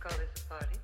call this a party?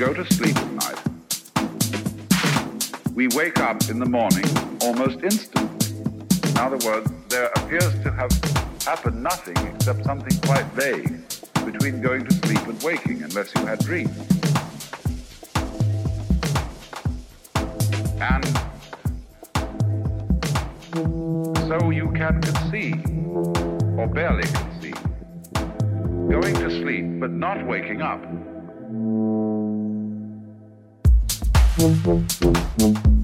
Go to sleep at night, we wake up in the morning almost instantly. In other words, there appears to have happened nothing except something quite vague between going to sleep and waking, unless you had dreams. And so you can conceive, or barely conceive, going to sleep but not waking up. Or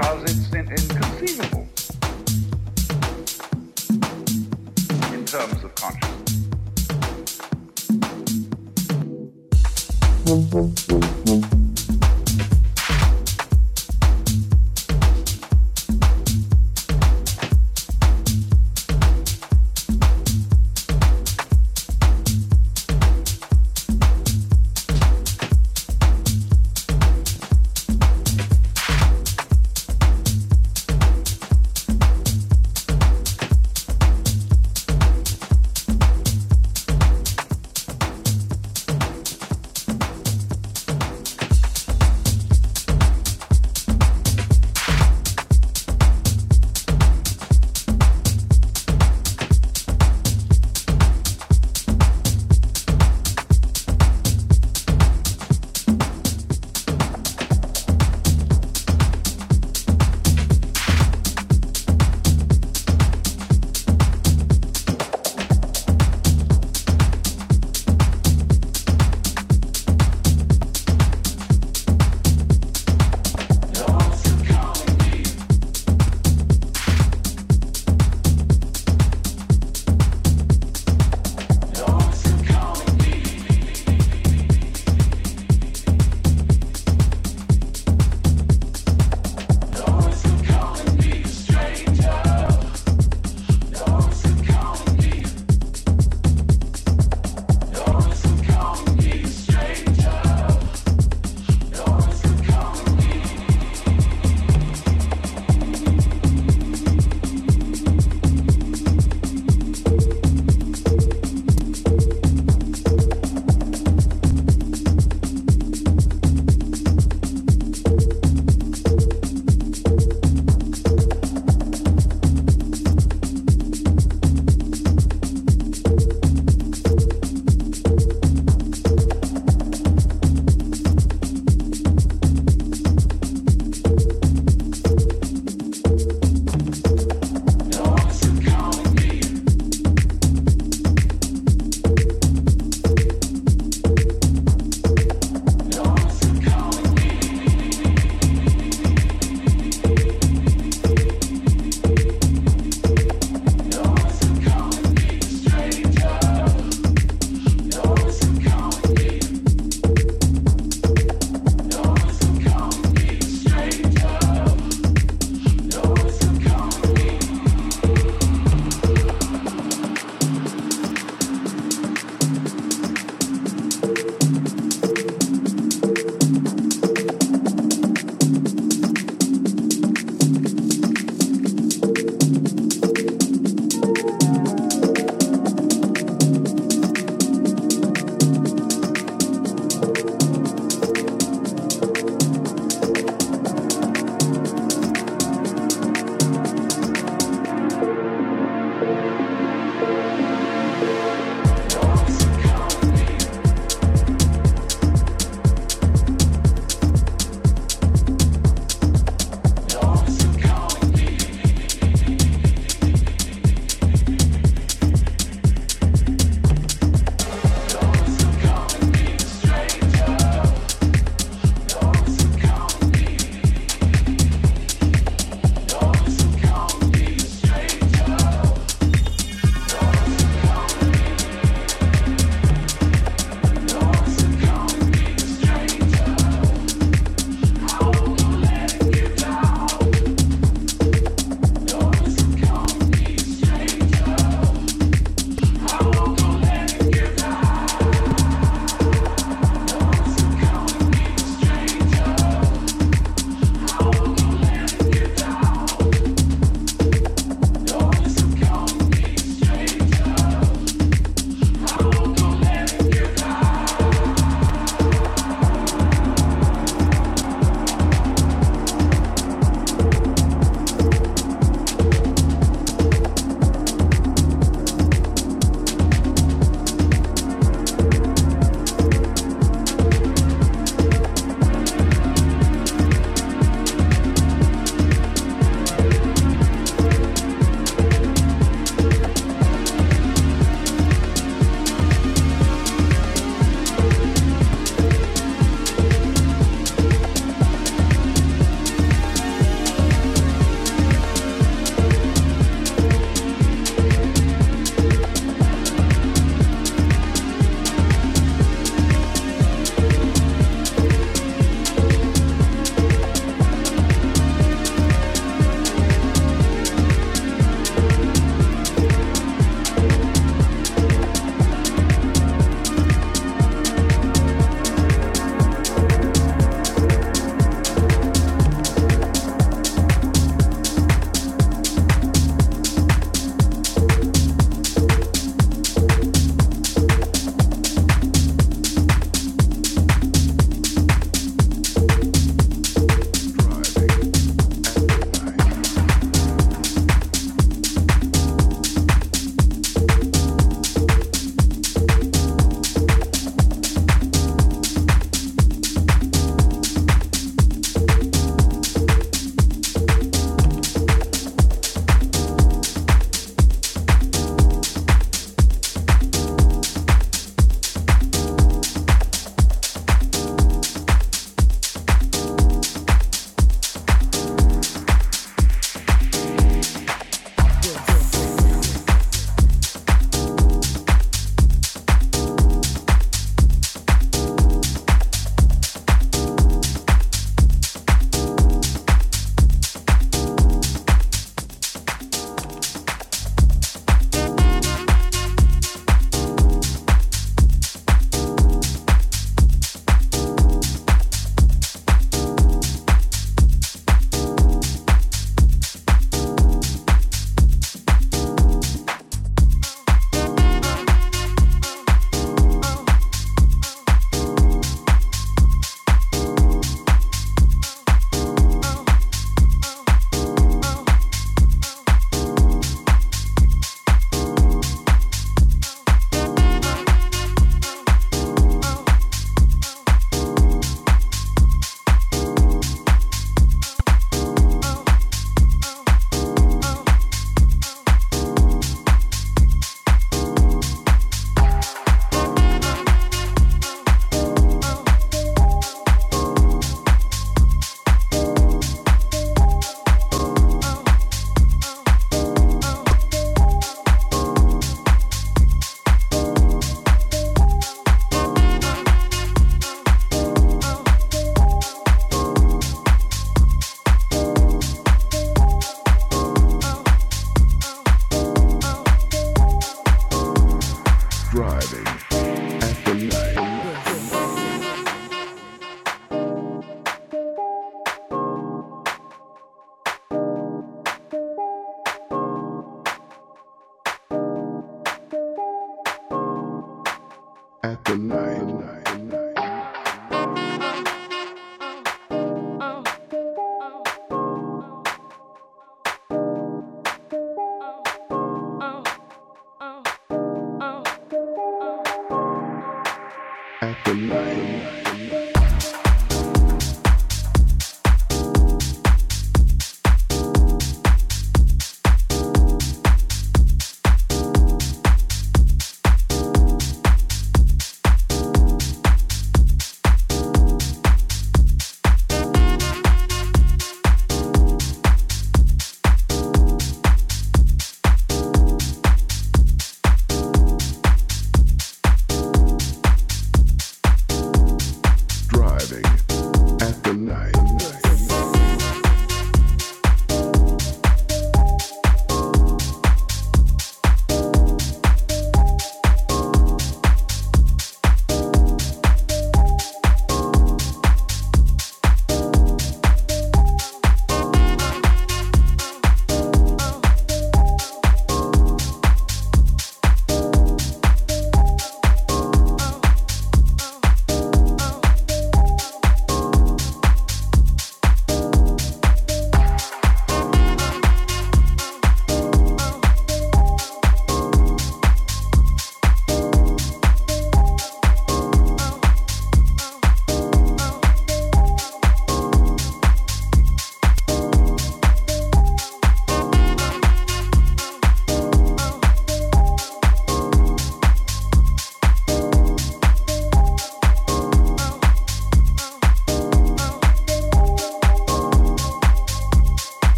because it's inconceivable in terms of consciousness.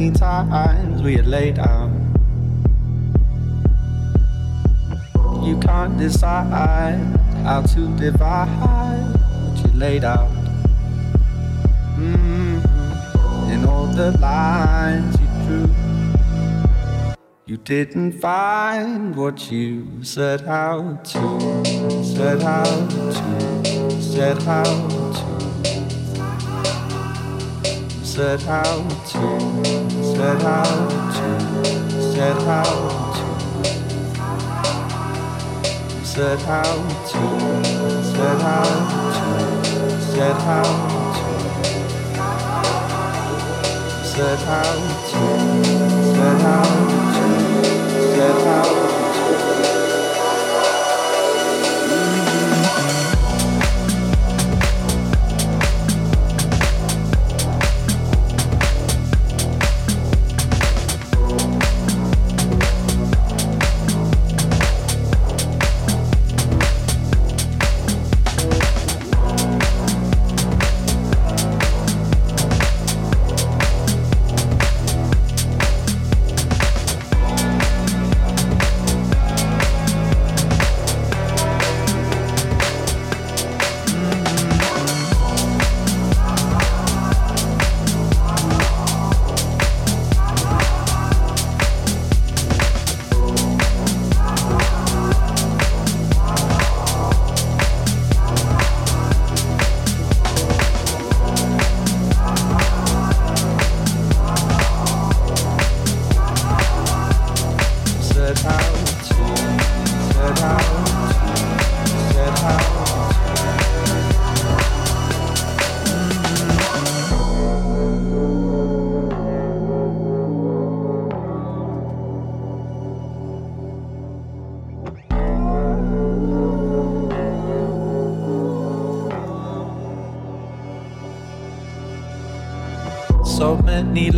Many times we had laid out? You can't decide how to divide what you laid out. Mm-hmm. In all the lines you drew. You didn't find what you set out to, set out to, set out set out to, set out to, set out to, set out to, set out to, set out to, set out to, set out to that house. So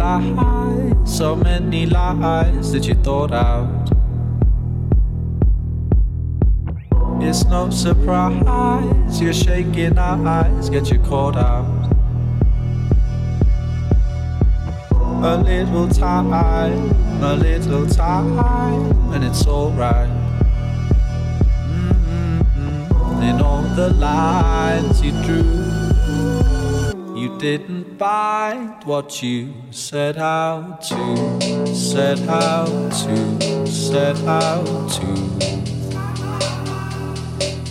lies, so many lies that you thought out. It's no surprise you're shaking our eyes, get you caught out. A little time, a little time, and it's alright. Mm-hmm. In all the lines you drew, didn't find what you set out to, set out to, set out to.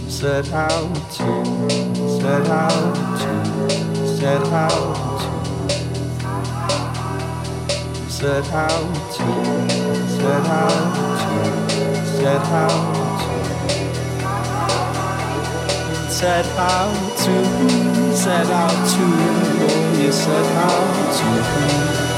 Set out to, set out to, set out to, set out to, set out to, set out to, set out to, set out to, you said how to play.